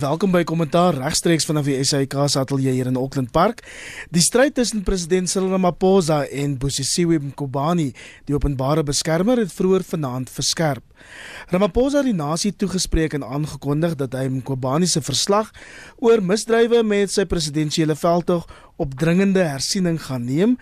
Welkom by Kommentaar regstreeks vanaf die SAK se ateljee hier in Auckland Park. Die stryd tussen president Cyril Ramaphosa en Bosisiwe Mqobani, die openbare beskermer, het vroeër vanaand verskerp. Ramaphosa het die nasie toegespreek en aangekondig dat hy Mqobani se verslag oor misdrywe met sy presidentsiële veldtog op dringende hersiening gaan neem.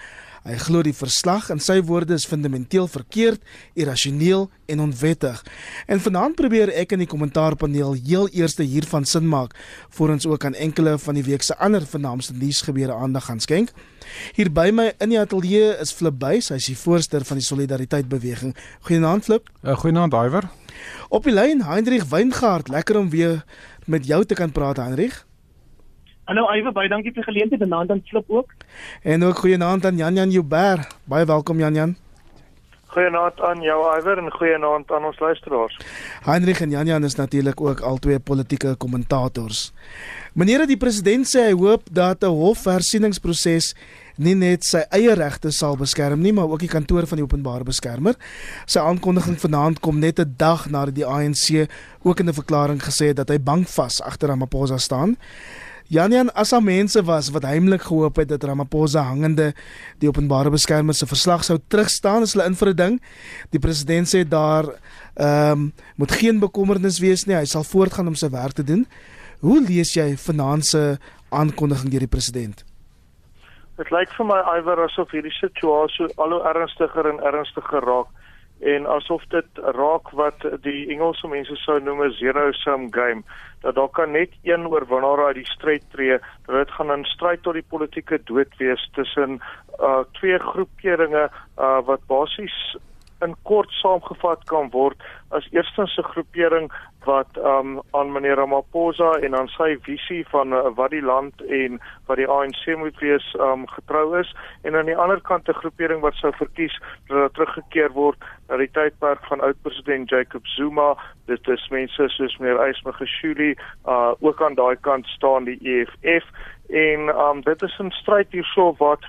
Hy glo die verslag in sy woorde is fundamenteel verkeerd, irrasioneel en onwettig. En vanaand probeer ek in die kommentaarpaneel heel eers hiervan sin maak voor ons ook aan enkele van die week se ander vernaamste nuusgebeure aandag gaan skenk. Hier by my in die ateljee is Flip Buys, hy is die voorsteur van die Solidariteit Beweging. Goeienaand Flip. Uh, Goeienaand Iwer. Op die lyn Hendrik Weingart, lekker om weer met jou te kan praat Hendrik. Hallo Iwe, baie dankie vir die geleentheid en naand aan Flip ook. En ook goeienaand aan Jan Jan Jouber. Baie welkom Jan Jan. Goeienaand aan jou Iwer en goeienaand aan ons luisteraars. Heinrich en Jan Jan is natuurlik ook albei politieke kommentators. Meneer die president sê hy hoop dat 'n hofhersieningsproses nie net sy eie regte sal beskerm nie, maar ook die kantoor van die openbare beskermer. Sy aankondiging vanaand kom net 'n dag nadat die ANC ook in 'n verklaring gesê het dat hy bankvas agter Ramaphosa staan. Janian as al mense was wat heimlik gehoop het dat Ramaphosa hangende die openbare beskermer se verslag sou terugstaan as hulle in vir 'n ding. Die president sê daar ehm um, moet geen bekommernis wees nie, hy sal voortgaan om sy werk te doen. Hoe lees jy vanaand se aankondiging deur die president? Dit lyk vir my iwer asof hierdie situasie al hoe ernstiger en ernstiger raak en asof dit raak wat die Engelse mense sou noem 'n zero sum game dat daar kan net een oorwinnaar uit die stryd tree dat dit gaan 'n stryd tot die politieke dood wees tussen uh twee groeperinge uh wat basies in kort saamgevat kan word as eerstens 'n groepering wat um aan meneer Ramaphosa en aan sy visie van uh, wat die land en wat die ANC moet wees um getrou is. En aan die ander kant 'n groepering wat sou verkies dat dit teruggekeer word na die tydperk van oud-president Jacob Zuma. Dit is mense soos meneer Ysmagashuli uh ook aan daai kant staan die EFF en um dit is 'n stryd hierso wat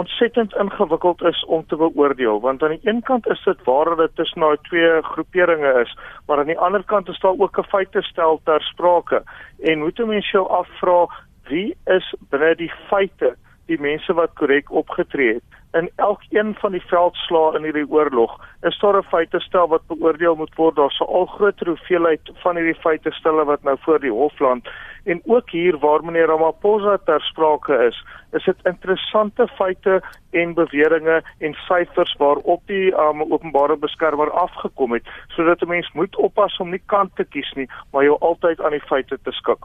ontsettend ingewikkeld is om te beoordeel want aan die een kant is dit waar dat dit tussen nou twee groeperinge is maar aan die ander kant is daar ook 'n feite stel ter sprake. En moet 'n mens jou afvra wie is binne die feite die mense wat korrek opgetree het in elkeen van die veldslae in hierdie oorlog is daar 'n feite stel wat beoordeel moet word. Daar sou al groter hoeveelheid van hierdie feite stelle wat nou voor die hof land en ook hier waar meneer Ramaphosa ter sprake is is dit interessante feite en beweringe en syfers waarop die um, openbare beskermer afgekom het sodat 'n mens moet oppas om nie kant te kies nie maar jou altyd aan die feite te skik.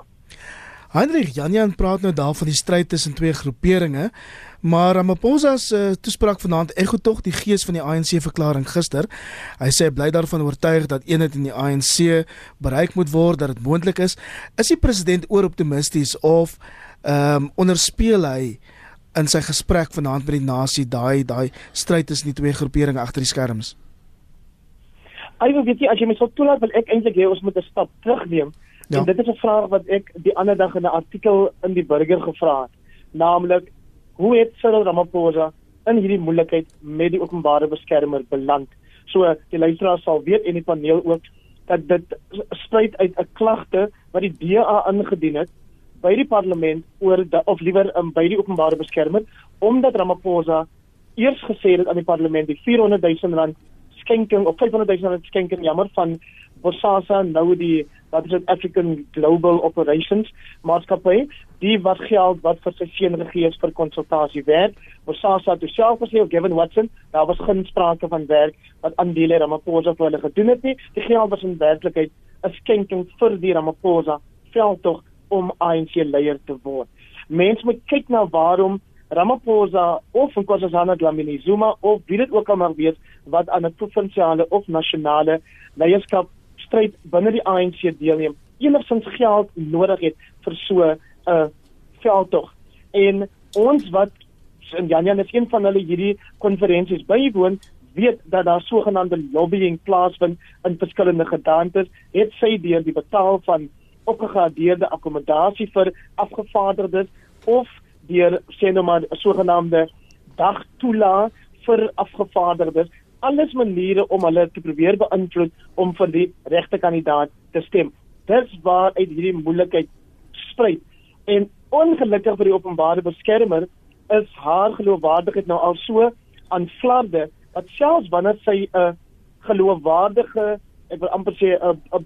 Heinrich Janjan praat nou daar van die stryd tussen twee groeperinge, maar Ramaphosa se uh, toespraak vanaand ekho tog die gees van die ANC verklaring gister. Hy sê hy bly daarvan oortuig dat eenheid in die ANC bereik moet word, dat dit moontlik is. Is die president oor optimisties of ehm um, onderspeel hy in sy gesprek vanaand met die nasie daai daai stryd tussen die twee groeperinge agter die skerms? Ek weet jy as jy my sou toelaat wil ek eintlik hê ons moet 'n stap terugneem Ja. En dit is 'n vraag wat ek die ander dag in 'n artikel in die Burger gevra het, naamlik hoe het Cyril Ramaphosa in hierdie moeilikheid met die openbare beskermer beland? So die luisteraars sal weet en die paneel ook dat dit spruit uit 'n klagte wat die DA ingedien het by die parlement oor die, of liewer um, by die openbare beskermer omdat Ramaphosa eers gesê het aan die parlement die 400 000 rand skenking of 500 000 rand skenking jammer van Bosasa nou die wat is dit African Global Operations maatskappy die wat geld wat vir sy seun gegee is vir konsultasie werk. Ons SASA het self gesê of Gavin Watson daar was geen sprake van werk wat aandele Ramaphosa vir hulle gedoen het nie. Die geld was in werklikheid 'n skenking vir die Ramaphosa veldtog om ANC leier te word. Mense moet kyk na waarom Ramaphosa of Nkosazana Dlamini Zuma of wie dit ook al mag wees wat aan 'n provinsiale of nasionale leierskap stryd binne die ANC deelneem enigstens geld nodig het vir so 'n uh, veldtog. En ons wat in Janjan is een van hulle hierdie konferensies bywoon, weet dat daar sogenaamde lobbying plaasvind in verskillende gedantes, het sy deur die betaal van opgegradeerde akkommodasie vir afgevaardigdes of deur sê nou maar sogenaamde dagtoelaat vir afgevaardigdes alles maniere om hulle te probeer beïnvloed om vir die regte kandidaat te stem. Dis waar uit hierdie moeilikheid spruit. En ongelukkig vir die openbare beskermer is haar geloofwaardigheid nou al so aan flarde dat selfs wanneer sy 'n uh, geloofwaardige, ek wil amper sê 'n 'n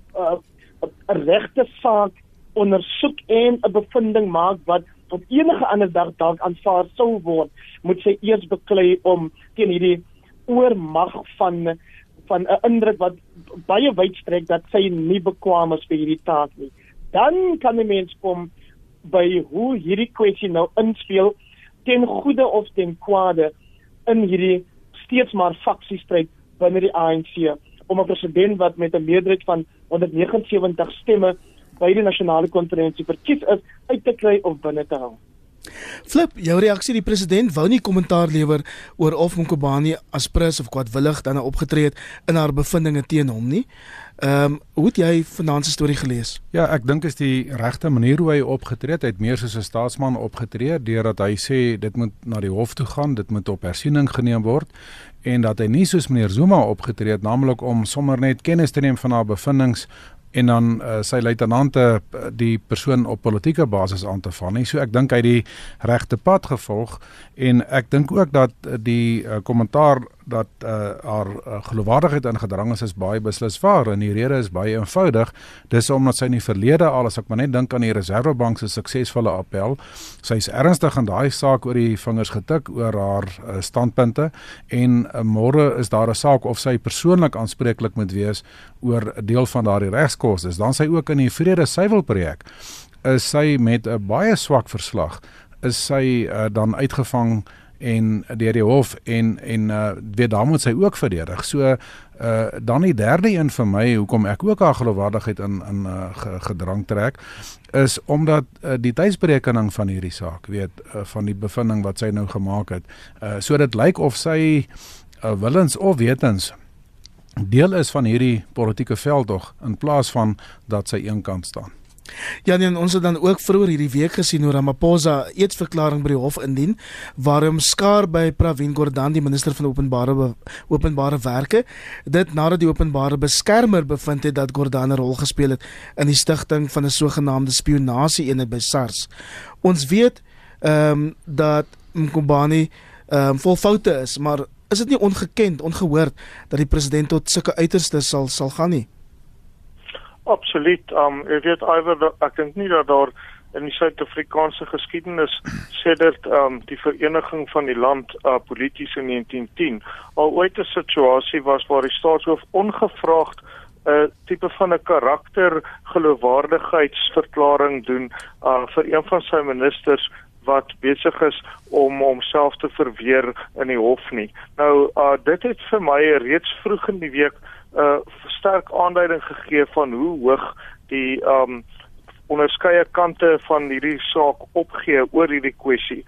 'n regte saak ondersoek en 'n bevinding maak wat op enige ander dag dalk aanvaar sou word, moet sy eers beklei om teen hierdie oormag van van 'n indruk wat baie wyd strek dat sy nie bekwame is vir hierdie taak nie. Dan kan 'n mens kom by hoe hierdie kwessie nou inspel ten goeie of ten kwade in hierdie steeds maar faksiestryd binne die ANC om 'n president wat met 'n meerderheid van 179 stemme by die nasionale konferensie verkies is uit te kry of binne te hou. Flip, jou reaksie die president wou nie kommentaar lewer oor of Mkhobani as prins of kwadwillig dan opgetree het in haar bevindinge teen hom nie. Ehm, um, hoe het jy vanaand se storie gelees? Ja, ek dink is die regte manier hoe hy opgetree het, hy het meer soos 'n staatsman opgetree deurdat hy sê dit moet na die hof toe gaan, dit moet op hersiening geneem word en dat hy nie soos meneer Zuma opgetree het naamlik om sommer net kennis te neem van haar bevindinge en dan uh, sy luitenante uh, die persoon op politieke basis aan te val nie. So ek dink hy het die regte pad gevolg en ek dink ook dat uh, die kommentaar uh, dat uh, haar uh, geloofwaardigheid in gedrang is is baie beslis waar en die rede is baie eenvoudig. Dis omdat sy in die verlede al as ek maar net dink aan die Reservebank se suksesvolle appel sy's ernstig in daai saak oor die vingers getik oor haar uh, standpunte en uh, môre is daar 'n saak of sy persoonlik aanspreeklik moet wees oor 'n deel van daardie regskoste dan sy ook in die vrede suiwel projek is sy met 'n baie swak verslag is sy uh, dan uitgevang en deur die hof en en uh weet dan moet sy ook verdedig. So uh dan die derde een vir my hoekom ek ook haar geloofwaardigheid in in uh gedrang trek is omdat uh, die tydsberekening van hierdie saak, weet uh, van die bevinding wat sy nou gemaak het. Uh so dit lyk of sy uh, willens of wetens deel is van hierdie politieke veldtog in plaas van dat sy eenkant staan. Ja, nee, ons het dan ook vroeër hierdie week gesien hoe Ramaphosa eetsverklaring by die hof indien waarom skaar by Pravin Gordhan die minister van openbare openbare werke dit nadat die openbare beskermer bevind het dat Gordhan 'n rol gespeel het in die stigting van 'n sogenaamde spionasie eenheid by SARS. Ons weet ehm um, dat Mkhobani ehm um, vol foute is, maar is dit nie ongekend, ongehoord dat die president tot sulke uiterste sal sal gaan nie? Absoluut. Um ek weet iwer ek dink nie dat daar in die Suid-Afrikaanse geskiedenis sedert um die vereniging van die land uh polities in 1910 al ooit 'n situasie was waar die staatshoof ongevraagd 'n uh, tipe van 'n karakter geloofwaardigheidsverklaring doen uh vir een van sy ministers wat besig is om homself te verweer in die hof nie. Nou uh dit het vir my reeds vroeg in die week 'n uh, sterk aanduiding gegee van hoe hoog die um onderskeie kante van hierdie saak opgee oor hierdie kwessie.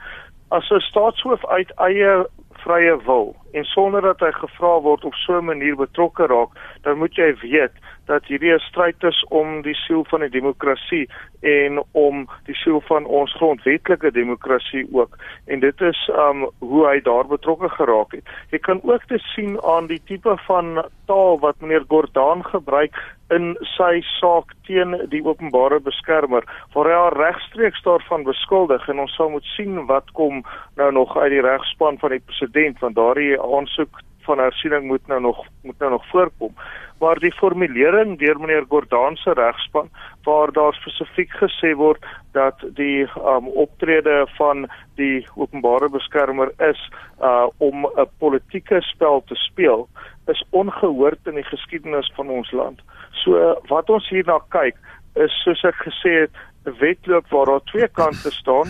As 'n staatshoof uit eie vrye wil en sonder dat hy gevra word op so 'n manier betrokke raak, dan moet jy weet dat hierdie 'n stryd is om die siel van die demokrasie en om die siel van ons grondwetlike demokrasie ook. En dit is um hoe hy daar betrokke geraak het. Jy kan ook te sien aan die tipe van taal wat meneer Gordaan gebruik in sy saak teen die openbare beskermer waar hy haar regstreeks daarvan beskuldig en ons sal moet sien wat kom nou nog uit die regspan van die president want daardie aansoek van hersiening moet nou nog moet nou nog voorkom. Maar die formulering deur meneer Gordaan se regspan waar daar spesifiek gesê word dat die um, optrede van die openbare beskermer is uh, om 'n politieke spel te speel is ongehoord in die geskiedenis van ons land. So wat ons hierna kyk is soos ek gesê het 'n wedloop waar daar twee kante staan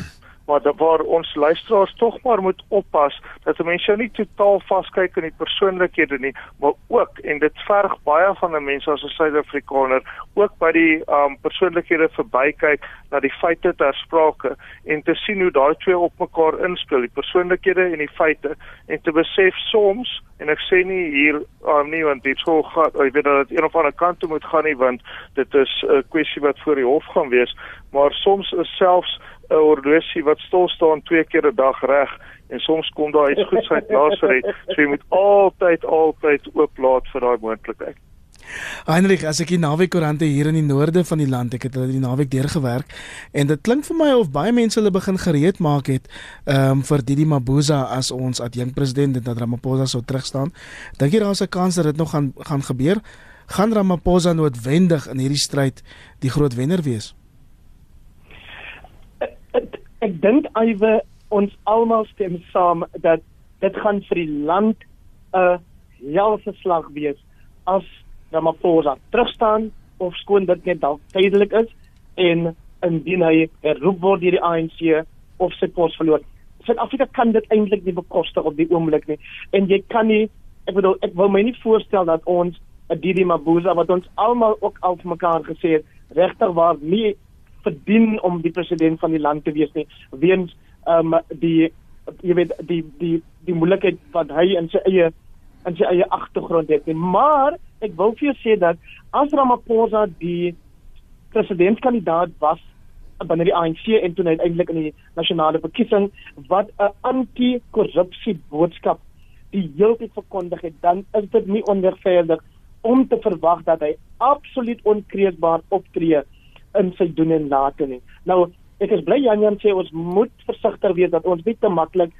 maar dat waar ons luisteraars tog maar moet oppas dat mense nie totaal vaskyk in die persoonlikhede nie, maar ook en dit verg baie van 'n mens as 'n Suid-Afrikaner ook by die um persoonlikhede verbykyk na die feite ter sprake en te sien hoe daai twee op mekaar inspel, die persoonlikhede en die feite. En te besef soms en ek sê nie hier um, nie want dit sou gaan ek weet dat dit een of ander kant toe moet gaan nie want dit is 'n kwessie wat voor die hof gaan wees maar soms is selfs 'n horlosie wat stil staan twee keer 'n dag reg en soms kom daar iets goeds uit laas vir dit. So jy moet altyd altyd oop laat vir daai moontlikheid. Heinrich, as ek die naweek koerante hier in die noorde van die land, ek het hulle die naweek deurgewerk en dit klink vir my of baie mense hulle begin gereed maak het ehm um, vir Didi Mabuza as ons adjunk president en dat Ramaphosa sou terugstaan. Dink jy daar's 'n kans dat dit nog gaan gaan gebeur? Gaan Ramaphosa noodwendig in hierdie stryd die groot wenner wees? Ek dink alwe ons almal stem saam dat dit gaan vir die land 'n helse slag wees as Ramaphosa terugstaan of skoon dit net dalk tydelik is en indien hy herroep word deur die ANC of sy pos verloor. Suid-Afrika kan dit eintlik nie bekostig op die oomblik nie. En jy kan nie ek bedoel ek wil my nie voorstel dat ons 'n Didi Mabuza wat ons almal ook al vir mekaar gesê het regtig waar nie verdien om die president van die land te wees nie weens um, die jy weet die die die moeilikheid wat hy in sy eie in sy eie agtergrond het nie. Maar ek wil vir jou sê dat as Ramaphosa die presidentskandidaat was binne die ANC en toe uiteindelik in die nasionale verkiesing wat 'n anti-korrupsie boodskap die hele tyd verkondig het, dan is dit nie onregverdig om te verwag dat hy absoluut onkreusbaar optree in sy doen en late nie. Nou, ek is bly Jan Jan sê ons moet versigtig wees dat ons nie te maklik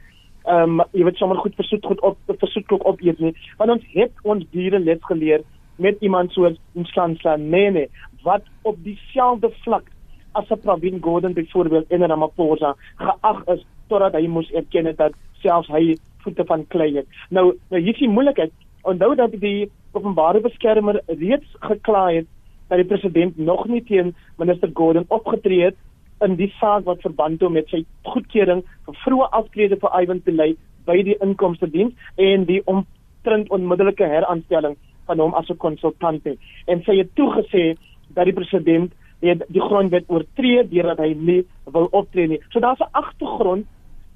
ehm um, jy weet sommer goed versoet goed op versoet kook op eet nie want ons het ons diere les geleer met iemand soos Mshansla Nene wat op dieselfde vlak as 'n Pravin Gordhan byvoorbeeld in Ramaphosa geag is totdat hy moes erken dat selfs hy voete van klei het nou nou hier is die moeilikheid onthou dat die openbare beskermer reeds gekla het dat die president nog nie teen minister Gordhan opgetree het in die saak wat verband hou met sy goedkeuring vir vroeë aftrede vir Ivan Pillay by die inkomste diens en die omtrent onmiddellike heraanstelling van hom as 'n konsultant. En sy het toegesê dat die president die, die grondwet oortree deurdat hy nie wil optree nie. So daar's 'n agtergrond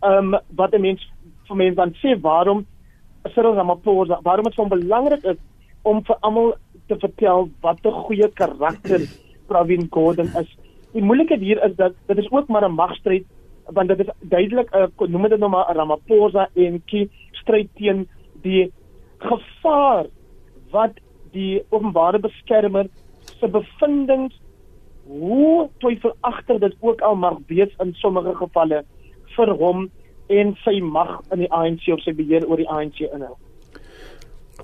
ehm um, wat 'n mens vir mense dan sê waarom Cyril Ramaphosa, waarom dit so belangrik is om vir almal te vertel wat 'n goeie karakter Pravin Gordhan is die moeilikheid hier is dat dit is ook maar 'n magstryd want dit is duidelik 'n uh, noem dit nou maar Ramaphosa en Ki stryd teen die gevaar wat die openbare beskermer se bevindinge hoe twyfelagtig dit ook al mag wees in sommige gevalle vir hom en sy mag in die ANC of sy beheer oor die ANC inhou.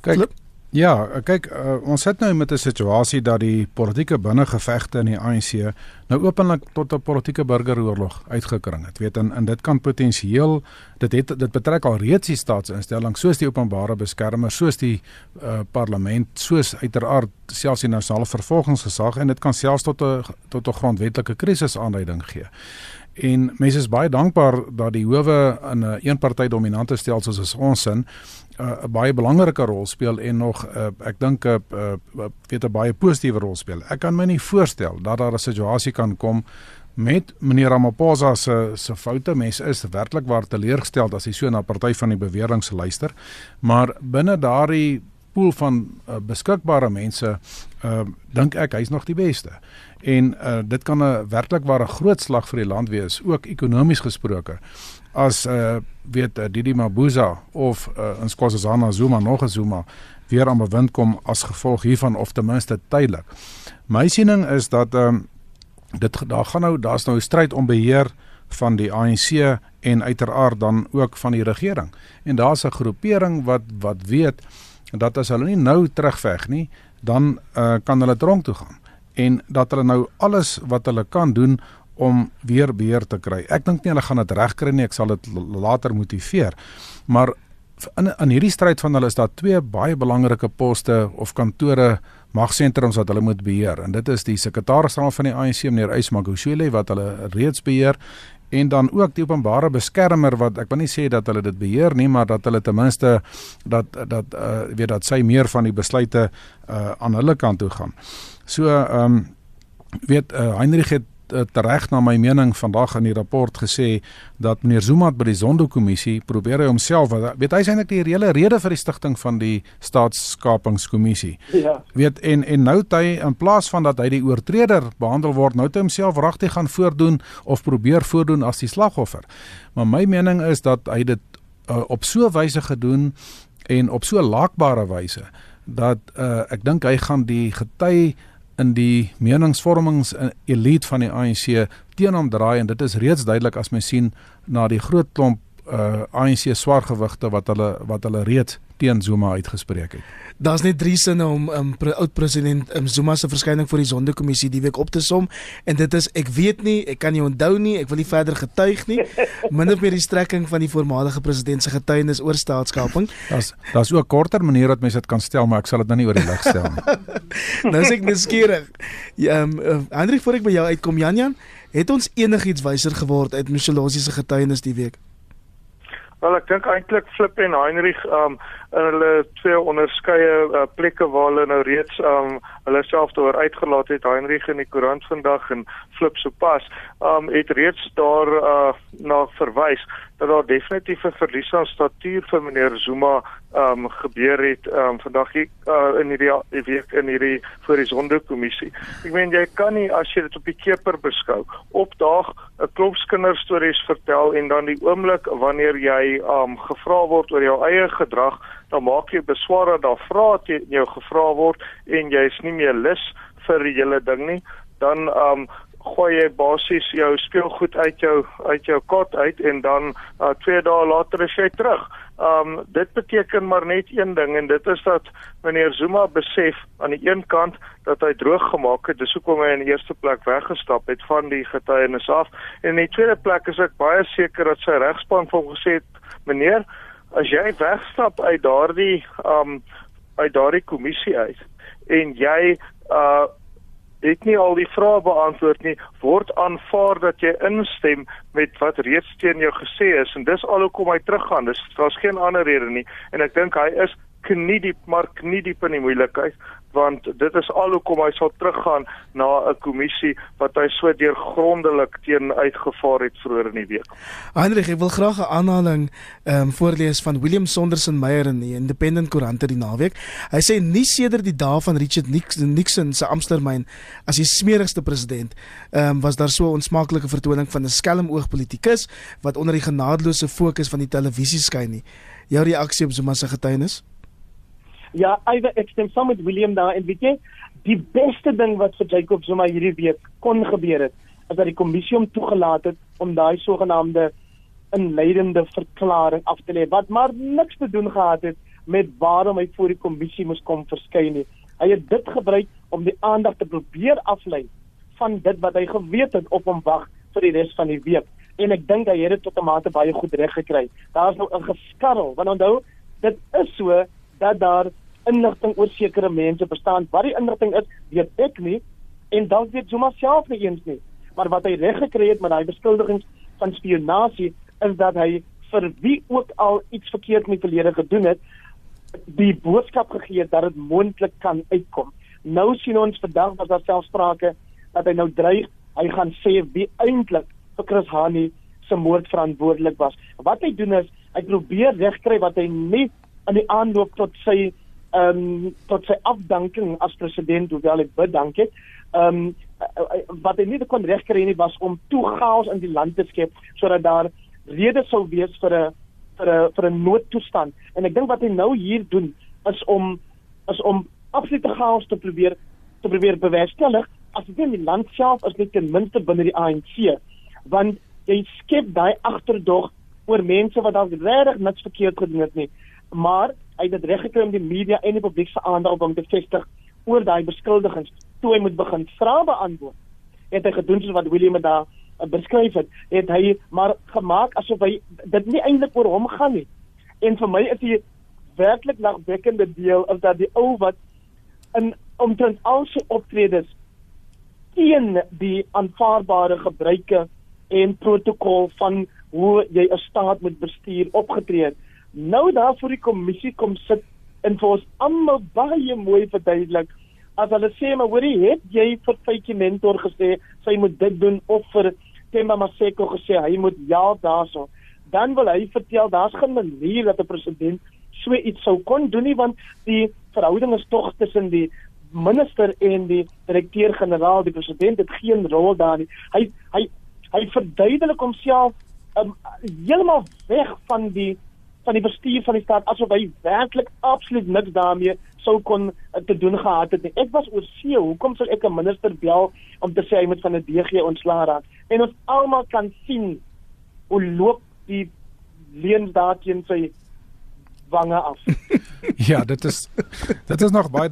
Kyk, Ja, kyk, uh, ons sit nou met 'n situasie dat die politieke binnengevegte in die ANC nou openlik tot 'n politieke burgeroorlog uitgekring het. Weet en en dit kan potensieel dit het dit betrek al reeds die staatsinstellings soos die openbare beskermer, soos die uh, parlement, soos uiteraard selfs die nasionale vervolgingsgesag en dit kan selfs tot 'n tot 'n grondwetlike krisis aanleiding gee. En mense is baie dankbaar dat die howe in 'n een eenparty dominante stelsel soos ons in uh, baie belangrike rol speel en nog uh, ek dink 'n uh, uh, weet 'n baie positiewe rol speel. Ek kan my nie voorstel dat daar 'n situasie kan kom met meneer Ramaphosa se se foute. Mense is werklik waar teleurgesteld as hy so na party van die beweringe luister. Maar binne daardie pool van uh, beskikbare mense, uh, dink ek hy's nog die beste. En uh, dit kan 'n werklik waar 'n groot slag vir die land wees, ook ekonomies gesproke as uh weet uh, Didi Mabuza of uh, in Skossazana Zuma nog 'n Zuma weer aan bewind kom as gevolg hiervan of ten minste tydelik. My siening is dat ehm um, dit daar gaan nou daar's nou 'n stryd om beheer van die ANC en uiteraard dan ook van die regering. En daar's 'n groepering wat wat weet dat as hulle nie nou terugveg nie, dan uh, kan hulle tronk toe gaan en dat hulle nou alles wat hulle kan doen om weer beheer te kry. Ek dink nie hulle gaan dit regkry nie, ek sal dit later motiveer. Maar in in hierdie stryd van hulle is daar twee baie belangrike poste of kantore magsentrums wat hulle moet beheer en dit is die sekretaris-generaal van die ANC meneer Ysmagosile wat hulle reeds beheer en dan ook die openbare beskermer wat ek wil nie sê dat hulle dit beheer nie maar dat hulle ten minste dat dat uh, weet dat sy meer van die besluite uh, aan hulle kant toe gaan. So ehm um, weet uh, Heinrich het tereg na my mening vandag in die rapport gesê dat meneer Zuma by die Zondo-kommissie probeer hy homself weet hy is eintlik die reële rede vir die stigting van die staatskapingskommissie. Ja. Weet en en nou hy in plaas van dat hy die oortreder behandel word, nou hy homself regtig gaan voordoen of probeer voordoen as die slagoffer. Maar my mening is dat hy dit uh, op so 'n wyse gedoen en op so laakbare wyse dat uh, ek dink hy gaan die gety in die meningsvormings elite van die ANC teen hom draai en dit is reeds duidelik as mens sien na die groot klomp uh, ANC swaargewigte wat hulle wat hulle reeds teen Zuma uitgespreek het. Daar's net drie sinne om um, oud president um, Zuma se verskyning voor die sondekommissie die week op te som en dit is ek weet nie, ek kan nie onthou nie, ek wil nie verder getuig nie. Min of meer die strekking van die voormalige president se getuienis oor staatskaping. Daar's daar's ook 'n korter manier dat mense dit kan stel, maar ek sal dit nou nie oor die lig stel nie. nou sê ek neskierig. Ja, um, uh, Hendrik, voor ek by jou uitkom, Janjan, het ons enigiets wyser geword uit Michelozzi se getuienis die week? Wel ek dink eintlik Flip en Heinrich um in hulle twee onderskeie uh, plekke waar hulle nou reeds um hulle self daaroor uitgelaat het Heinrich in die koerant vandag en Flip sopas um het reeds daar uh, na verwys dat daar definitief 'n verlies aan statuur vir meneer Zuma um gebeur het um vandag hier uh, in hierdie week in hierdie voor die sondekommissie. Ek meen jy kan nie as jy dit op die keper beskou opdaag 'n klomp kinderstories vertel en dan die oomblik wanneer jy um gevra word oor jou eie gedrag, dan maak jy beswaar dat daar vrae teen jou gevra word en jy is nie meer lus vir die hele ding nie. Dan um gooi jy basies jou speelgoed uit jou uit jou kot uit en dan uh, twee dae later is jy terug. Um dit beteken maar net een ding en dit is dat meneer Zuma besef aan die een kant dat hy droog gemaak het, dis hoekom hy in die eerste plek weggestap het van die getuienis af en in die tweede plek is ek baie seker dat sy regspan vir hom gesê het, meneer, as jy wegstap uit daardie um uit daardie kommissie uit en jy uh het nie al die vrae beantwoord nie word aanvaar dat jy instem met wat reeds teen jou gesê is. En dis alhoekom hy teruggaan. Dis daar's geen ander rede nie. En ek dink hy is knie diep maar knie diep in die moeilikheid want dit is al hoekom hy sal teruggaan na 'n kommissie wat hy so deurgrondelik teen uitgevaar het vroeër in die week. Hendrik, ek wil graag 'n aanhaling ehm um, voorlees van William Sonderson Meyer in die Independent Koerant die naweek. Hy sê nie sedert die dae van Richard Nixon, Nixon se amptetermyn as die smeerigste president, ehm um, was daar so 'n onsmaaklike vertoning van 'n skelmoog politikus wat onder die genadeloose fokus van die televisie skyn nie. Jou reaksie op Zuma se getuienis? Ja, Iver, ek stem saam met William daar en weet jy, die beste ding wat vir Jacob Zuma hierdie week kon gebeur het, is dat die kommissie hom toegelaat het om daai sogenaamde inleidende verklaring af te lê wat maar niks te doen gehad het met waarom hy voor die kommissie moes kom verskyn nie. Hy het dit gebruik om die aandag te probeer aflei van dit wat hy geweet het op hom wag vir die res van die week. En ek dink hy het dit tot 'n mate baie goed reg gekry. Daar's nou 'n geskarrel, want onthou, dit is so dat daar inligting oor sekere mense bestaan. Wat die inligting is, weet ek nie en dan weet Zuma self nie eens nie. Maar wat hy reg gekry het met daai beskuldigings van spionasie is dat hy vir wie ook al iets verkeerd met verlede gedoen het, die boodskap gegee het dat dit moontlik kan uitkom. Nou sien ons vandag was daar self sprake dat hy nou dreig, hy gaan sê wie eintlik vir Chris Hani se moord verantwoordelik was. Wat hy doen is hy probeer regkry wat hy nie in die aanloop tot sy ehm um, tot sy afdanking as president hoewel ek bedank het. Ehm um, wat hy nie kon regkry nie was om toe chaos in die land te skep sodat daar rede sou wees vir 'n vir 'n vir 'n noodtoestand. En ek dink wat hy nou hier doen is om is om absolute chaos te probeer te probeer bewerkstellig as dit in die land self is net ten minste binne die ANC want jy skep daai agterdog oor mense wat dalk regtig niks verkeerd gedoen het nie maar hy het dit reg gekry om die media en die publiek se aandag hom te vestig oor daai beskuldigings toe hy moet begin vrae beantwoord. Het hy gedoen soos wat William daar uh, beskryf het, het hy maar gemaak asof hy dit nie eintlik oor hom gaan nie. En vir my is die werklik lagwekkende deel is dat die ou wat in omtrent al sy optredes teen die aanvaarbare gebruike en protokol van hoe jy 'n staat moet bestuur opgetree het nou daar voor die kommissie kom sit en vir ons almal baie mooi verduidelik as hulle sê maar hoorie het jy vir Faitjie mentor gesê sy moet dit doen of vir Themba Maseko gesê hy moet ja daarso? Dan wil hy vertel daar's geen manier dat 'n president so iets sou kon doen nie want die verhouding is tog tussen die minister en die direkteur-generaal. Die president het geen rol daar nie. Hy hy hy verduidelik homself um, heeltemal weg van die van die bestuur van die staat asof hy werklik absoluut niks daarmee sou kon uh, te doen gehad het nie. Ek was oor see, hoekom sou ek 'n minister bel om te sê hy moet van 'n DG ontslaa raak? En ons almal kan sien hoe loop die leens daar teen sy wange af. ja, dit is dit is nog baie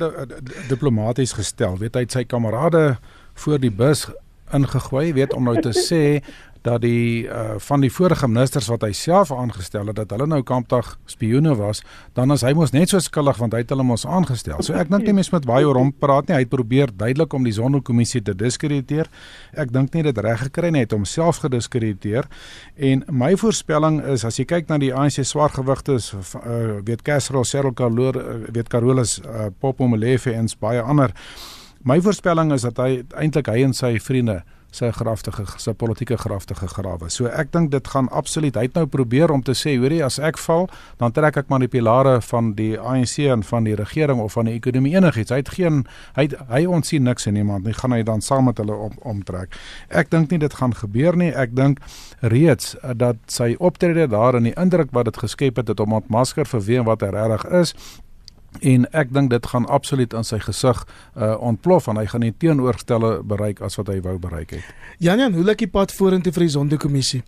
diplomaties gestel. Weet hy sy kamerade voor die bus ingegooi, weet om nou te sê dat die uh, van die vorige ministers wat hy self aangestel het dat hulle nou kampdag spioene was, dan is hy mos net so skuldig want hy het hulle mos aangestel. So ek dink nie mens moet baie oor hom praat nie. Hy het probeer duidelik om die Sonderkommissie te diskrediteer. Ek dink nie dit reg gekry nie, hy het homself gediskrediteer. En my voorspelling is as jy kyk na die ANC swaargewigte uh, weet Casserol, Cyril Karloor, uh, weet Carolus uh, Popomelefe en baie ander. My voorspelling is dat hy eintlik hy en sy vriende sy graftige sy politieke graftige grawe. So ek dink dit gaan absoluut hy het nou probeer om te sê hoorie as ek val, dan trek ek maar die pilare van die ANC en van die regering of van die ekonomie enigiets. Hy het geen hy hy ontsien niks in iemand nie. Gaan hy dan saam met hulle om, omtrek. Ek dink nie dit gaan gebeur nie. Ek dink reeds uh, dat sy optrede daar en die indruk wat dit geskep het het om ontmasker vir wie en wat hy regtig is en ek dink dit gaan absoluut in sy gesig uh ontplof en hy gaan die teenoorgestelde bereik as wat hy wou bereik het. Janjan, hoe lyk die pad vorentoe vir die Zondo-kommissie?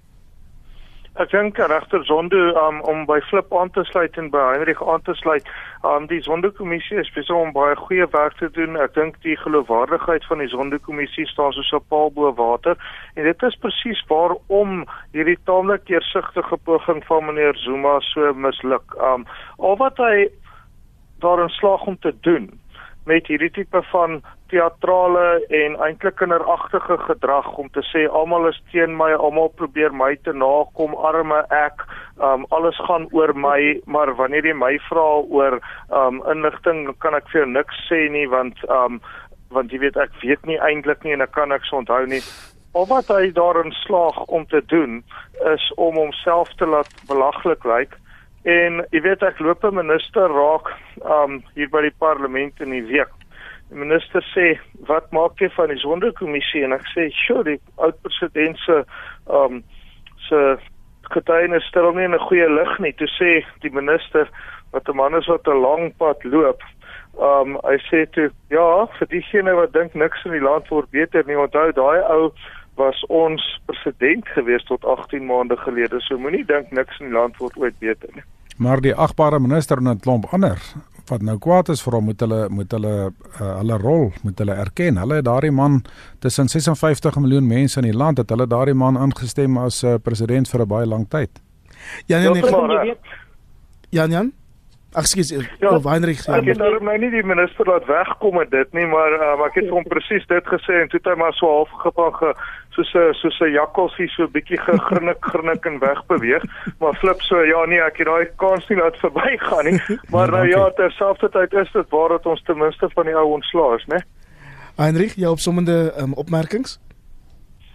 Ek dink regter Zondo um, om by Flip aan te sluit en by Heinrich aan te sluit, um die Zondo-kommissie is besig om baie goeie werk te doen. Ek dink die geloofwaardigheid van die Zondo-kommissie staan soos 'n paal bo water en dit is presies waarom hierdie taamlik deursigtige poging van meneer Zuma so misluk. Um al wat hy daarin slaag om te doen met hierdie tipe van teatrale en eintlik kinderagtige gedrag om te sê almal is teen my, almal probeer my te nakom, arme ek, um, alles gaan oor my, maar wanneer jy my vra oor um, inligting, kan ek vir jou niks sê nie want um, want jy weet ek weet nie eintlik nie en ek kan niks onthou nie. Al wat hy daarin slaag om te doen is om homself te laat belaglik lyk. Like, En jy weet ek loop 'n minister raak um hier by die parlement in die week. Die minister sê, "Wat maak jy van die sonderkommissie?" En ek sê, "Sure, die oud president se um se getuienis stel nie 'n goeie lig nie." Toe sê die minister wat 'n man is wat 'n lang pad loop. Um hy sê toe, "Ja, vir diegene wat dink niks in die land word beter nie, onthou daai ou was ons president gewees tot 18 maande gelede. So moenie dink niks in die land word ooit beter nie. Maar die agbare minister en 'n klomp ander wat nou kwaad is vir hom moet hulle moet hulle uh, hulle rol moet hulle erken. Hulle het daardie man tussen 56 miljoen mense in die land het hulle daardie man aangestem as uh, president vir 'n baie lang tyd. Ja, nee, nee. Jan Jan Ag skus, ja, Weinrich. Ja, ek het nou my nie die minister laat wegkom met dit nie, maar um, ek het hom presies dit gesê en toe het hy maar so half gepag ge, soos 'n soos 'n jakkalsie so 'n bietjie gegrinnik grinnik en wegbeweeg, maar flip so ja nee, ek het daai kans nie laat verbygaan nie. Maar nou ja, terselfdertyd is dit waar dat ons ten minste van die ou ontslae is, né? Heinrich, jou opsommende um, opmerkings?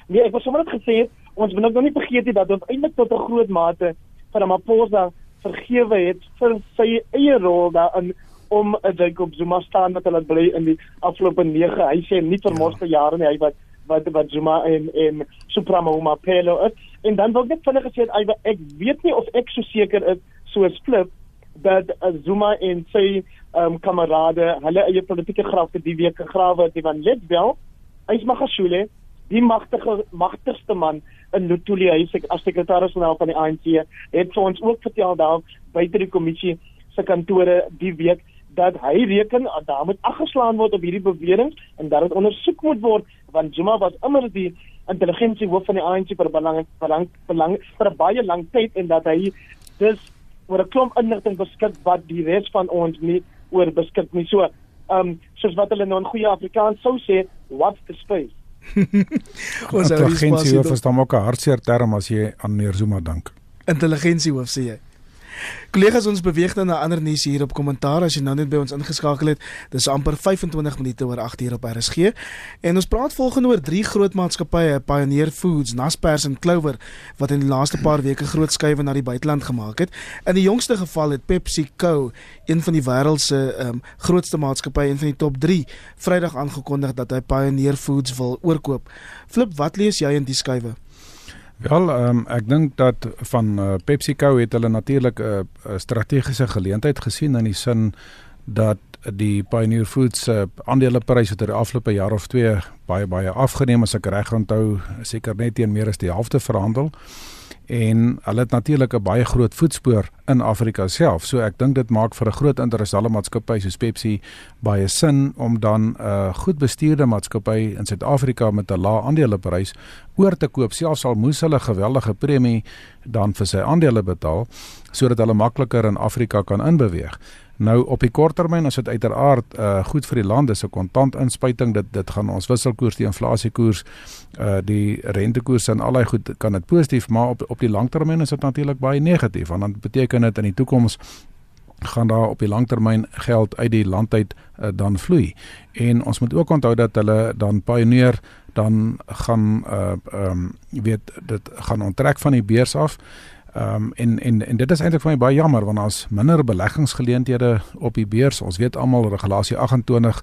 Nee, ek wou sommer net gesê ons moet nou nie vergeet nie dat ons eintlik tot 'n groot mate van Ramaphosa vergewe het vir sy eie rol daarin om 'n Jacob Zuma staan met hulle bly in die afgelope 9 hy sê nie vir mos te ja. jare nie hy wat wat wat Zuma en en Supremo Mapelo is en dan wil ek net vinnig gesê ek ek weet nie of ek so seker is soos Flip dat uh, Zuma en sy um, kamerade hulle eie politieke grafte die week gegrawe het van Letwel hy's Magashule die magtige magtigste man in Lutuli hy sê as sekretaris-generaal van die ANC het vir ons ook vertel daar buite die kommissie se kantore die week dat hy reken dat daar moet afgeslaan word op hierdie bewering en dat dit ondersoek moet word want Zuma was immer die intelligensie hoof van die ANC vir belang belang belang vir baie lang tyd en dat hy dus oor 'n klomp inligting beskik wat die res van ons nie oor beskik nie. So ehm um, soos wat hulle nou in goeie Afrikaans sou sê what's the space Ons intelligensie hoof is dan ook 'n hartseer term as jy aan meneer Zuma dink. Intelligensie hoof sê jy. Kollegas ons beweeg nou na ander nuus hier op kommentaar as jy nou net by ons ingeskakel het. Dis amper 25 minute oor 8 hier op RSG. En ons praat volgende oor drie groot maatskappye, Pioneer Foods, Naspers en Clover wat in die laaste paar weke groot skuwe na die buiteland gemaak het. In die jongste geval het PepsiCo, een van die wêreld se um, grootste maatskappye, een van die top 3, Vrydag aangekondig dat hy Pioneer Foods wil oorkoop. Flip, wat lees jy in die skuwe? Wel, um, ek dink dat van uh, PepsiCo het hulle natuurlik 'n uh, uh, strategiese geleentheid gesien in die sin dat die Pioneer Foods uh, aandeleprys het oor die afgelope jaar of 2 baie baie afgeneem. As ek reg onthou, seker net teen meer as die helfte verhandel en hulle het natuurlik 'n baie groot voetspoor in Afrika self. So ek dink dit maak vir 'n groot internasionale maatskappy soos Pepsi baie sin om dan 'n uh, goed bestuurde maatskappy in Suid-Afrika met 'n lae aandeleprys oor te koop, selfs al moes hulle geweldige premie dan vir sy aandele betaal sodat hulle makliker in Afrika kan inbeweeg. Nou op die korttermyn as dit uiteraard uh goed vir die land. Is 'n kontant inspuiting. Dit dit gaan ons wisselkoers die inflasiekoers uh die rentekoers en allei goed kan dit positief maar op op die langtermyn is dit natuurlik baie negatief want dan beteken dit in die toekoms gaan daar op die langtermyn geld uit die land uit uh, dan vloei. En ons moet ook onthou dat hulle dan Pioneer dan gaan uh ehm um, weet dit gaan onttrek van die beurs af Ehm um, en en en dit is eintlik vir my baie jammer want daar's minder beleggingsgeleenthede op die beurs. Ons weet almal regulasie 28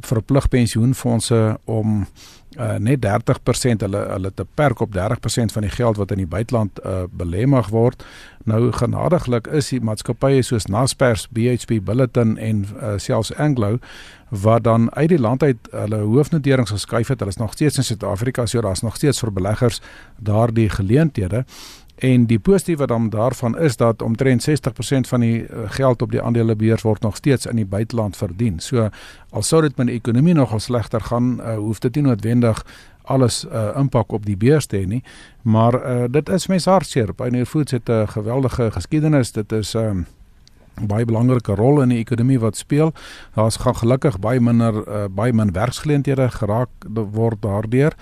verplig pensioenfonde om uh, net 30% hulle hulle te perk op 30% van die geld wat in die buiteland uh, belê mag word. Nou genadiglik is die maatskappye soos Naspers, BHP Billiton en uh, selfs Anglo wat dan uit die land uit hulle hoofnoterings geskuif het. Hulle is nog steeds in Suid-Afrika, so daar's nog steeds vir beleggers daardie geleenthede. En die positiewe dan daarvan is dat omtrent 60% van die eh, geld op die aandelebeurs word nog steeds in die buiteland verdien. So al sou dit met die ekonomie nogal slegter gaan, uh, hoef dit nie noodwendig alles uh, impak op die beurs te hê nie, maar uh, dit is mens hartseer. Pioneer Foods het 'n geweldige geskiedenis. Dit is 'n um, baie belangrike rol in die ekonomie wat speel. Daar's gaan gelukkig baie minder uh, baie min werksgeleenthede geraak word daardeur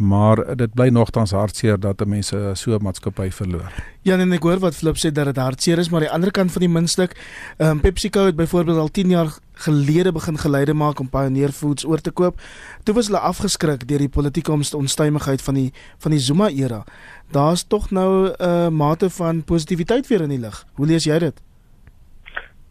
maar dit bly nogtans hartseer dat mense so 'n maatskappy verloor. Ja, en ek hoor wat Flip sê dat dit hartseer is, maar aan die ander kant van die muntstuk, ehm um, PepsiCo het byvoorbeeld al 10 jaar gelede begin geleide maak om Pioneer Foods oor te koop. Toe was hulle afgeskrik deur die politieke onstuimigheid van die van die Zuma era. Daar's tog nou 'n uh, mate van positiwiteit weer in die lig. Hoe lees jy dit?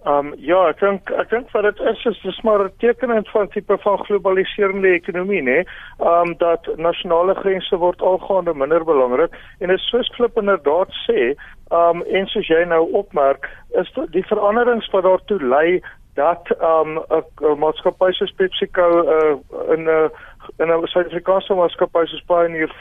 Ehm um, ja, ek dink ek dink wat dit is is dis maar 'n tekenend van tipe van globaliserende ekonomie, nê? Ehm um, dat nasionale grense word algaande minder belangrik en dit is soos Flip inderdaad sê, ehm um, en soos jy nou opmerk, is die veranderings wat daartoe lei dat ehm um, 'n maatskappy soos PepsiCo uh, in 'n uh, en nou Suid-Afrikaanse maatskappye soos Pioneer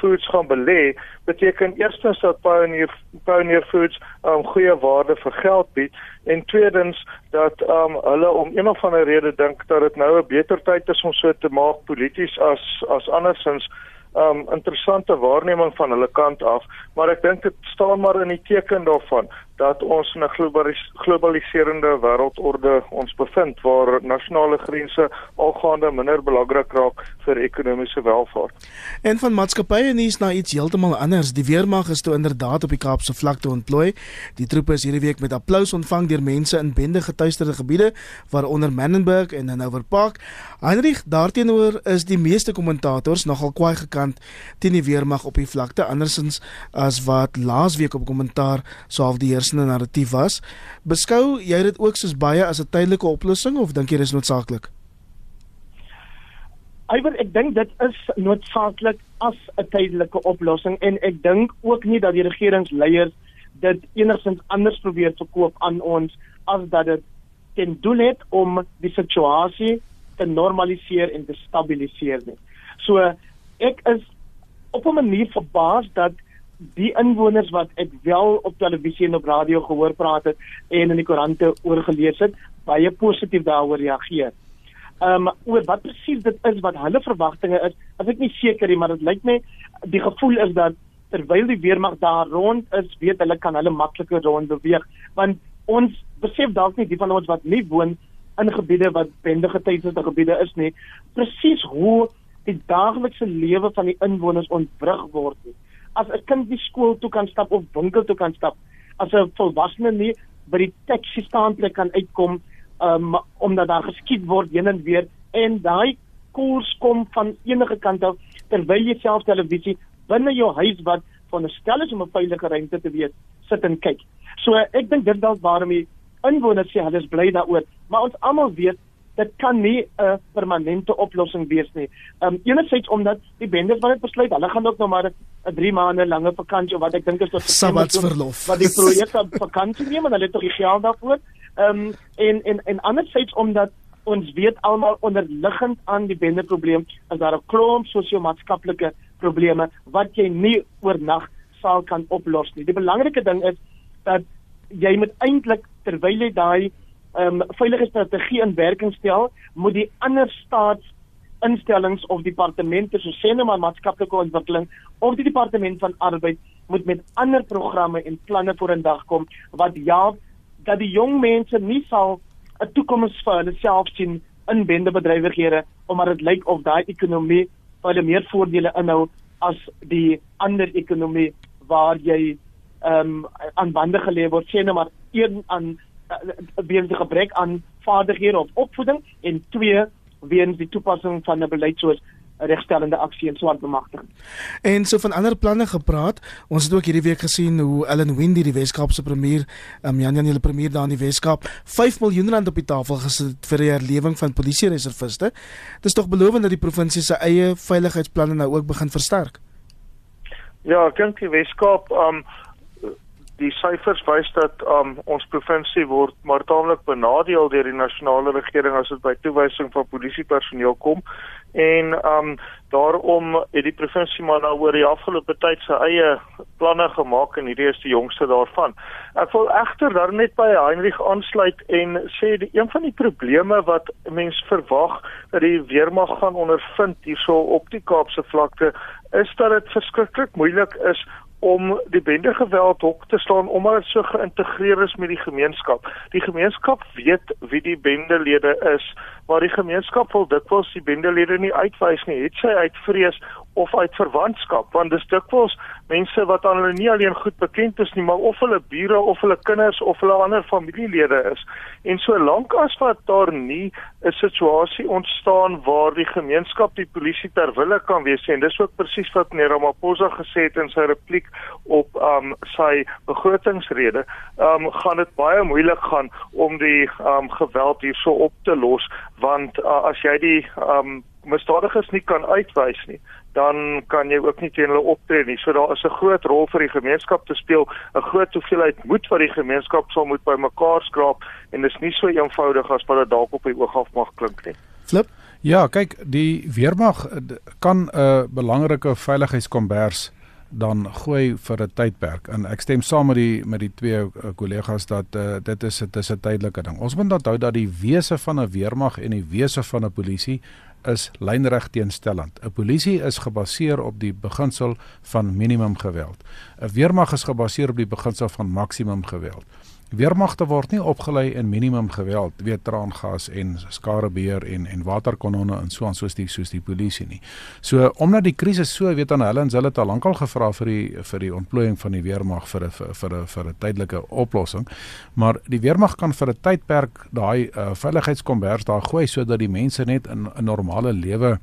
Foods, gaan belê, beteken eerstens dat Pioneer Pioneer Foods 'n um, goeie waarde vir geld bied en tweedens dat um, hulle om een of ander rede dink dat dit nou 'n beter tyd is om so te maak polities as as andersins um interessante waarneming van hulle kant af, maar ek dink dit staan maar in die teken daarvan dat ons in 'n globalis globaliserende wêreldorde ons bevind waar nasionale grense algaande minder belangrik raak vir ekonomiese welvaart. En van maatskappye nuus na iets heeltemal anders. Die weermag is toe inderdaad op die Kaapse vlakte ontplooi. Die troepe is hierdie week met applous ontvang deur mense in bende getuieerde gebiede waaronder Menenberg en Hanover Park. Heinrich, daarteenoor is die meeste kommentators nogal kwaai gekant teen die weermag op die vlakte andersins as wat laasweek op kommentaar sou half die heersende narratief was. Beskou jy dit ook soos baie as 'n tydelike oplossing of dink jy dis noodsaaklik? Iwer, ek dink dit is noodsaaklik as 'n tydelike oplossing en ek dink ook nie dat die regeringsleiers dit enigsins anders probeer verkoop aan ons as dat dit ten doel het om die situasie te normaliseer en te stabiliseer nie. So ek is op 'n manier verbaas dat die inwoners wat ek wel op televisie en op radio gehoor praat het en in die koerante oorgelees het, baie positief daaroor reageer. Ehm um, oor wat presies dit is wat hulle verwagtinge is, as ek nie seker nie, maar dit lyk my die gevoel is dat terwyl die weermag daar rond is, weet hulle kan hulle makliker rond beweeg, want ons besef dalk nie die van ons wat nie woon in gebiede wat bendige tydsete gebiede is nie, presies hoe die daaglikse lewe van die inwoners ontwrig word nie as 'n kind nie skool toe kan stap of winkel toe kan stap, as 'n volwassene nie by die taxi staanplek kan uitkom um, omdat daar geskiet word heen en weer en daai koers kom van enige kant af terwyl jy self televisie binne jou huis wat veronderstel is om 'n veilige ruimte te wees, sit en kyk. So ek dink dit dalk waarom die inwoners sê hulle is bly daaroor, maar ons almal weet dit kan nie 'n permanente oplossing wees nie. Ehm um, enerzijds omdat die bendes wat dit besluit, hulle gaan ook nou maar 'n 3 maande lange vakansie wat ek dink is tot Sabbatsverlof. Wat die projek op vakansie neem en hulle het tog die geld daarvoor. Ehm um, en en en anderzijds omdat ons weet almal onderliggend aan die bendeprobleem is daar 'n klomp sosio-maatskaplike probleme wat jy nie oornag sal kan oplos nie. Die belangrike ding is dat jy moet eintlik terwyl jy daai um, veilige strategie in werking stel, moet die ander staatsinstellings of departemente so sê nou maar maatskaplike ontwikkeling of die departement van arbeid moet met ander programme en planne voor in dag kom wat ja dat die jong mense nie sal 'n toekoms vir hulle self sien in bendebedrywighede omdat dit lyk of daai ekonomie vir hulle meer voordele inhou as die ander ekonomie waar jy ehm um, aan bande gelewer word. Sê nou maar een aan weens die gebrek aan vaardighede of opvoeding en twee weens die toepassing van 'n beleid soos regstellende aksie en swart bemagtiging. En so van ander planne gepraat. Ons het ook hierdie week gesien hoe Ellen Wendy die Weskaapse premier, um, Jan Jan die premier daar in die Weskaap, 5 miljoen rand op die tafel gesit vir die herlewing van polisie reserviste. Dit is tog belowend dat die provinsie se eie veiligheidsplanne nou ook begin versterk. Ja, ek dink die Weskaap um die syfers wys dat um, ons provinsie word maar taamlik benadeel deur die nasionale regering as dit by toewysing van polisiepersoneel kom en um daarom het die provinsie maar nou oor die afgelope tyd sy eie planne gemaak en hierdie is die jongste daarvan. Ek wil egter daar net by Heinrich aansluit en sê die een van die probleme wat mense verwag dat die weermag gaan ondervind hierso op die Kaapse vlakte is dat dit verskriklik moeilik is om die bendegeweld hok te slaan omdat dit so geïntegreer is met die gemeenskap. Die gemeenskap weet wie die bendelede is, maar die gemeenskap wil dikwels die bendelede nie uitwys nie, het sy uit vrees of uit verwantskap, want dis dikwels mense wat aan hulle nie alleen goed bekend is nie, maar of hulle bure of hulle kinders of hulle ander familielede is. En solank as wat daar nie 'n situasie ontstaan waar die gemeenskap die polisie ter wille kan wees en dis ook presies wat meneer Ramaphosa gesê het in sy repliek op um sy begrotingsrede, um gaan dit baie moeilik gaan om die um geweld hierso op te los want uh, as jy die um misdadigers nie kan uitwys nie, dan kan jy ook nie teen hulle optree nie. So daar is 'n groot rol vir die gemeenskap te speel, 'n groot hoeveelheid moed wat die gemeenskap sal moet bymekaar skraap en dit is nie so eenvoudig as wat dit dalk op die oog af mag klink nie. Flip Ja, kyk, die weermag kan 'n belangrike veiligheidskombers dan gooi vir 'n tydperk. En ek stem saam met die met die twee kollegas dat uh, dit is dit is 'n tydelike ding. Ons moet onthou dat die wese van 'n weermag en die wese van 'n polisie is lynreg teenstellend. 'n Polisie is gebaseer op die beginsel van minimum geweld. 'n Weermag is gebaseer op die beginsel van maksimum geweld. Weermagte word nie opgelei in minimum geweld, weet traangas en skarebeheer en en waterkanonne en so aan soos die soos die polisie nie. So omdat die krisis so weet aan hulle en hulle het al lankal gevra vir die vir die ontplooiing van die weermag vir 'n vir 'n vir, vir 'n tydelike oplossing. Maar die weermag kan vir 'n tydperk daai uh, veiligheidskombers daar gooi sodat die mense net in 'n normale lewe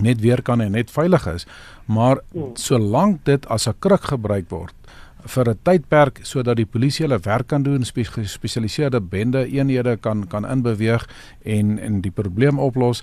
net weer kan en net veilig is. Maar hmm. solank dit as 'n kruk gebruik word vir 'n tydperk sodat die polisie hulle werk kan doen, gespesialiseerde bende eenhede kan kan inbeweeg en en die probleem oplos.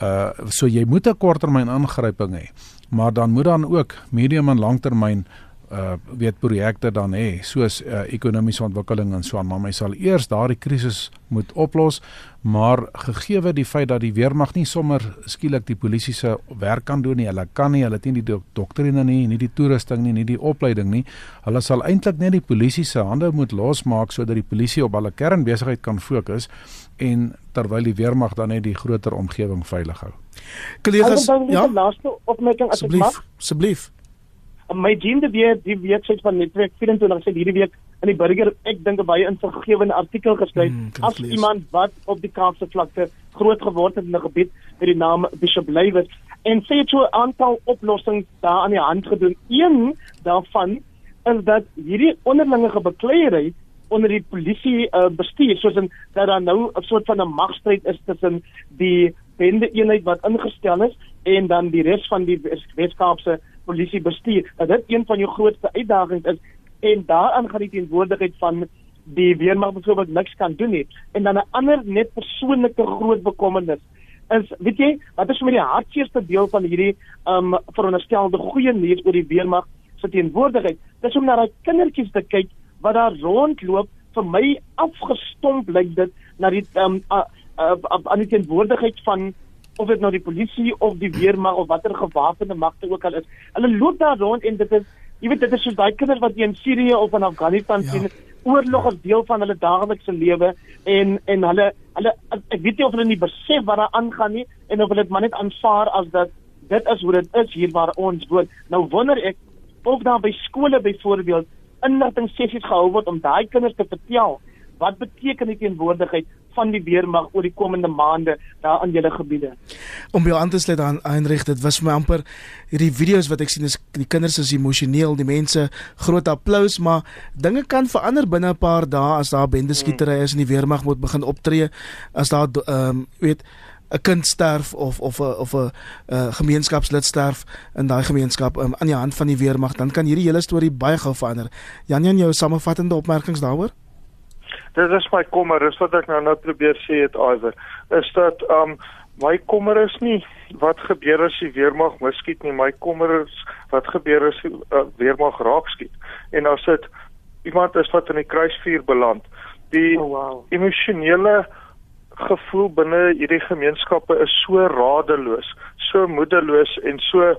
Uh so jy moet 'n korttermyn ingryping hê, maar dan moet dan ook medium en langtermyn uh weet projekte dan hê soos uh, ekonomiese ontwikkeling en so aan maar my sal eers daardie krisis moet oplos maar gegeewe die feit dat die weermag nie sommer skielik die polisie se werk kan doen nie hulle kan nie hulle het nie die doktrine nie nie die toerusting nie nie die opleiding nie hulle sal eintlik net die polisie se hande moet losmaak sodat die polisie op hulle kernbesigheid kan fokus en terwyl die weermag dan net die groter omgewing veilig hou. Kollegas ja? laaste opmerking as ek mag asseblief my team die weer die sê van netwerk 24 sê hierdie week in die burger ek dink 'n baie insiggewende artikel geskryf mm, as lees. iemand wat op die Kaapse vlakte groot geword het in 'n gebied met die naam Bishop Lywes en sê toe 'n aantal oplossings daar aan die hand gedoen. Een daarvan is dat hierdie onderlinge bekleierery onder die polisie uh, bestuur soos in dat daar nou 'n soort van 'n magstryd is tussen die bende eenheid wat ingestel is en dan die res van die Weskaapse polisie bestuur. Dat dit een van jou grootste uitdagings is en daaraan gaan die teenwoordigheid van die weermag byvoorbeeld niks kan doen nie en dan 'n ander net persoonlike groot bekommernis is weet jy wat is vir my die hartseerste deel van hierdie um veronderstelde goeie nuus oor die weermag se teenwoordigheid dis om na daai kindertjies te kyk wat daar rondloop vir my afgestomp lyk dit na die um aan die teenwoordigheid van of dit nou die polisie of die weermag of watter gewapende magte ook al is hulle loop daar rond en dit is jy weet dit is soos daai kinders wat in Sirië of in Afghanistan ja. sien oorlog as deel van hulle daaglikse lewe en en hulle hulle ek weet nie of hulle nie besef wat daar aangaan nie en of hulle dit maar net aanvaar as dat dit is hoe dit is hier waar ons woon. Nou wonder ek of daar by skole byvoorbeeld inligting sessies gehou word om daai kinders te vertel wat beteken die teenwoordigheid van die weermag oor die komende maande daar aan julle gebiede. Om jou aan te sluit aan Heinrich, dit was my amper hierdie video's wat ek sien is die kinders is emosioneel, die mense groot applous, maar dinge kan verander binne 'n paar dae as daar bendeskietery is en die weermag moet begin optree as daar ehm um, weet 'n kind sterf of of 'n of 'n uh, gemeenskapslid sterf in daai gemeenskap um, aan die hand van die weermag, dan kan hierdie hele storie baie gou verander. Jan Jan jou samevattende opmerkings daaroor? Dit is my kommer, dis wat ek nou nou probeer sê het Iwer, is dat um my kommer is nie wat gebeur as die weermag miskiet nie, my kommer is wat gebeur as die uh, weermag raak skiet. En as dit iemand is wat in die kruisvuur beland, die oh, wow. emosionele gevoel binne hierdie gemeenskappe is so radeloos, so moedeloos en so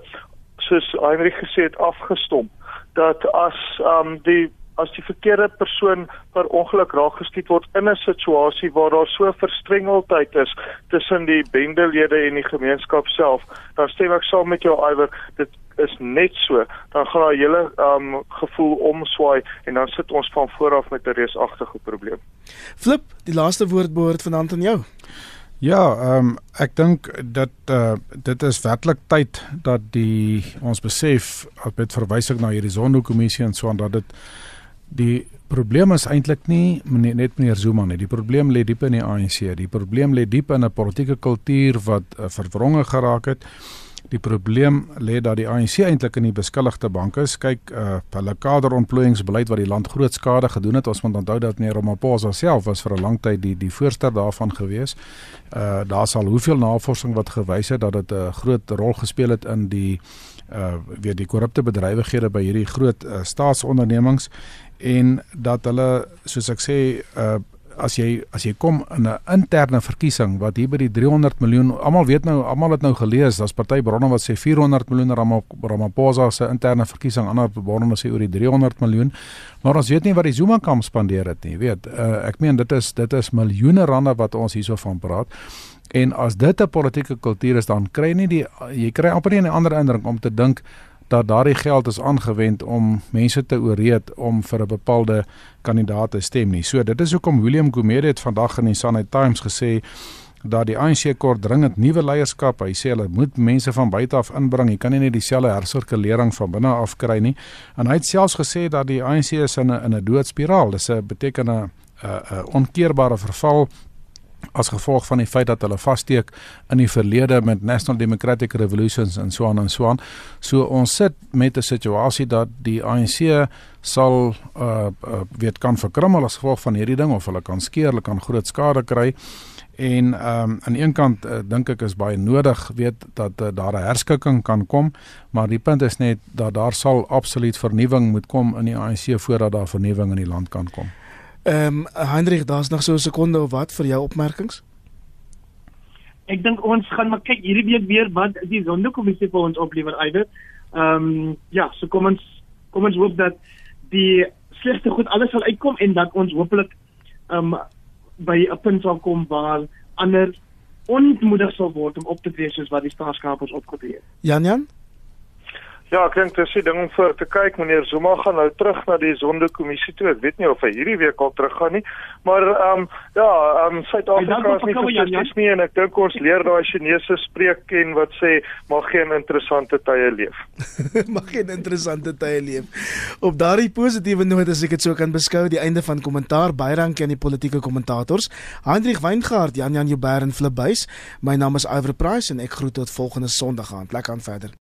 soos Heinrich gesê het afgestomp dat as um die as die verkeerde persoon per ongeluk raak geskiet word in 'n situasie waar daar so verstrengeldheid is tussen die bendelede en die gemeenskap self, dan stem ek saam met jou Iwer, dit is net so, dan gaan daai hele um gevoel omswaai en dan sit ons van vooraf met 'n reusagtige probleem. Flip, die laaste woord behoort vanaand aan jou. Ja, ehm um, ek dink dat uh, dit is werklik tyd dat die ons besef met verwysing na hierdie Zondo-kommissie en so aan dat dit Die probleem is eintlik nie meneer, net meneer Zuma nie. Die probleem lê diep in die ANC. Die probleem lê diep in 'n politieke kultuur wat uh, verwronge geraak het. Die probleem lê dat die ANC eintlik in die beskuldigde banke is. Kyk, uh, hulle kaderontplooiingsbeleid wat die land groot skade gedoen het. Ons moet onthou dat meneer Ramaphosa self was vir 'n lang tyd die die voorsteur daarvan gewees. Uh daar sal hoeveel navorsing wat gewys het dat dit 'n groot rol gespeel het in die uh weer die korrupte bedrywighede by hierdie groot uh, staatsondernemings en dat hulle soos ek sê uh as jy as jy kom in 'n interne verkiesing wat hier by die 300 miljoen almal weet nou almal het nou gelees daar's party bronne wat sê 400 miljoen Ramaphosa se interne verkiesing ander bronne sê oor die 300 miljoen maar ons weet nie wat die Zuma kamp spandeer het nie weet uh, ek meen dit is dit is miljoene rande wat ons hierso van praat en as dit 'n politieke kultuur is dan kry nie die jy kry amper nie 'n ander indruk om te dink dat daardie geld is aangewend om mense te ooreed om vir 'n bepaalde kandidaat te stem nie. So dit is hoekom William Gumede het vandag in die Sunday Times gesê dat die ANC kort dringend nuwe leierskap. Hy sê hulle moet mense van buite af inbring. Jy kan nie net dieselfde hersirkulering van binne af kry nie. En hy het selfs gesê dat die ANC is in 'n in 'n doodspiraal. Dis 'n beteken 'n 'n onkeerbare verval as gevolg van die feit dat hulle vassteek in die verlede met National Democratic Revolutions en so aan en so aan. So ons sit met 'n situasie dat die ANC sal uh, uh weet kan verkrummel as gevolg van hierdie ding of hulle kan skeer, hulle kan groot skade kry. En ehm um, aan een kant uh, dink ek is baie nodig weet dat uh, daar 'n herskikking kan kom, maar die punt is net dat daar sal absoluut vernuwing moet kom in die ANC voordat daar vernuwing in die land kan kom. Ehm um, Hendrik, daar's nog so 'n sekonde of wat vir jou opmerkings? Ek dink ons gaan maar kyk hierdie week weer wat die sondekommissie vir ons oplewer eider. Ehm um, ja, so kom ons kom ons hoop dat die slegste goed alles sal uitkom en dat ons hopelik ehm um, by 'n punt sal kom waar ander onmoedig sal word om op te tree soos wat die staatskapers opgetree het. Jan Jan Ja, ek dink dis die ding om vir te kyk meneer Zuma gaan nou terug na die sondekommissie toe. Ek weet nie of hy hierdie week al terug gaan nie, maar ehm um, ja, ehm um, Suid-Afrika is nie fantasties nie en ek dink ons leer daai Chinese spreek ken wat sê mag geen interessante tye leef. mag geen interessante tye leef. Op daardie positiewe noot as ek dit so kan beskou, die einde van kommentaar. Baie dankie aan die politieke kommentators. Hendrik Weingart, Jan Jan Joubert en Flip Buys. My naam is Iver Price en ek groet tot volgende Sondag aan. Plek aan verder.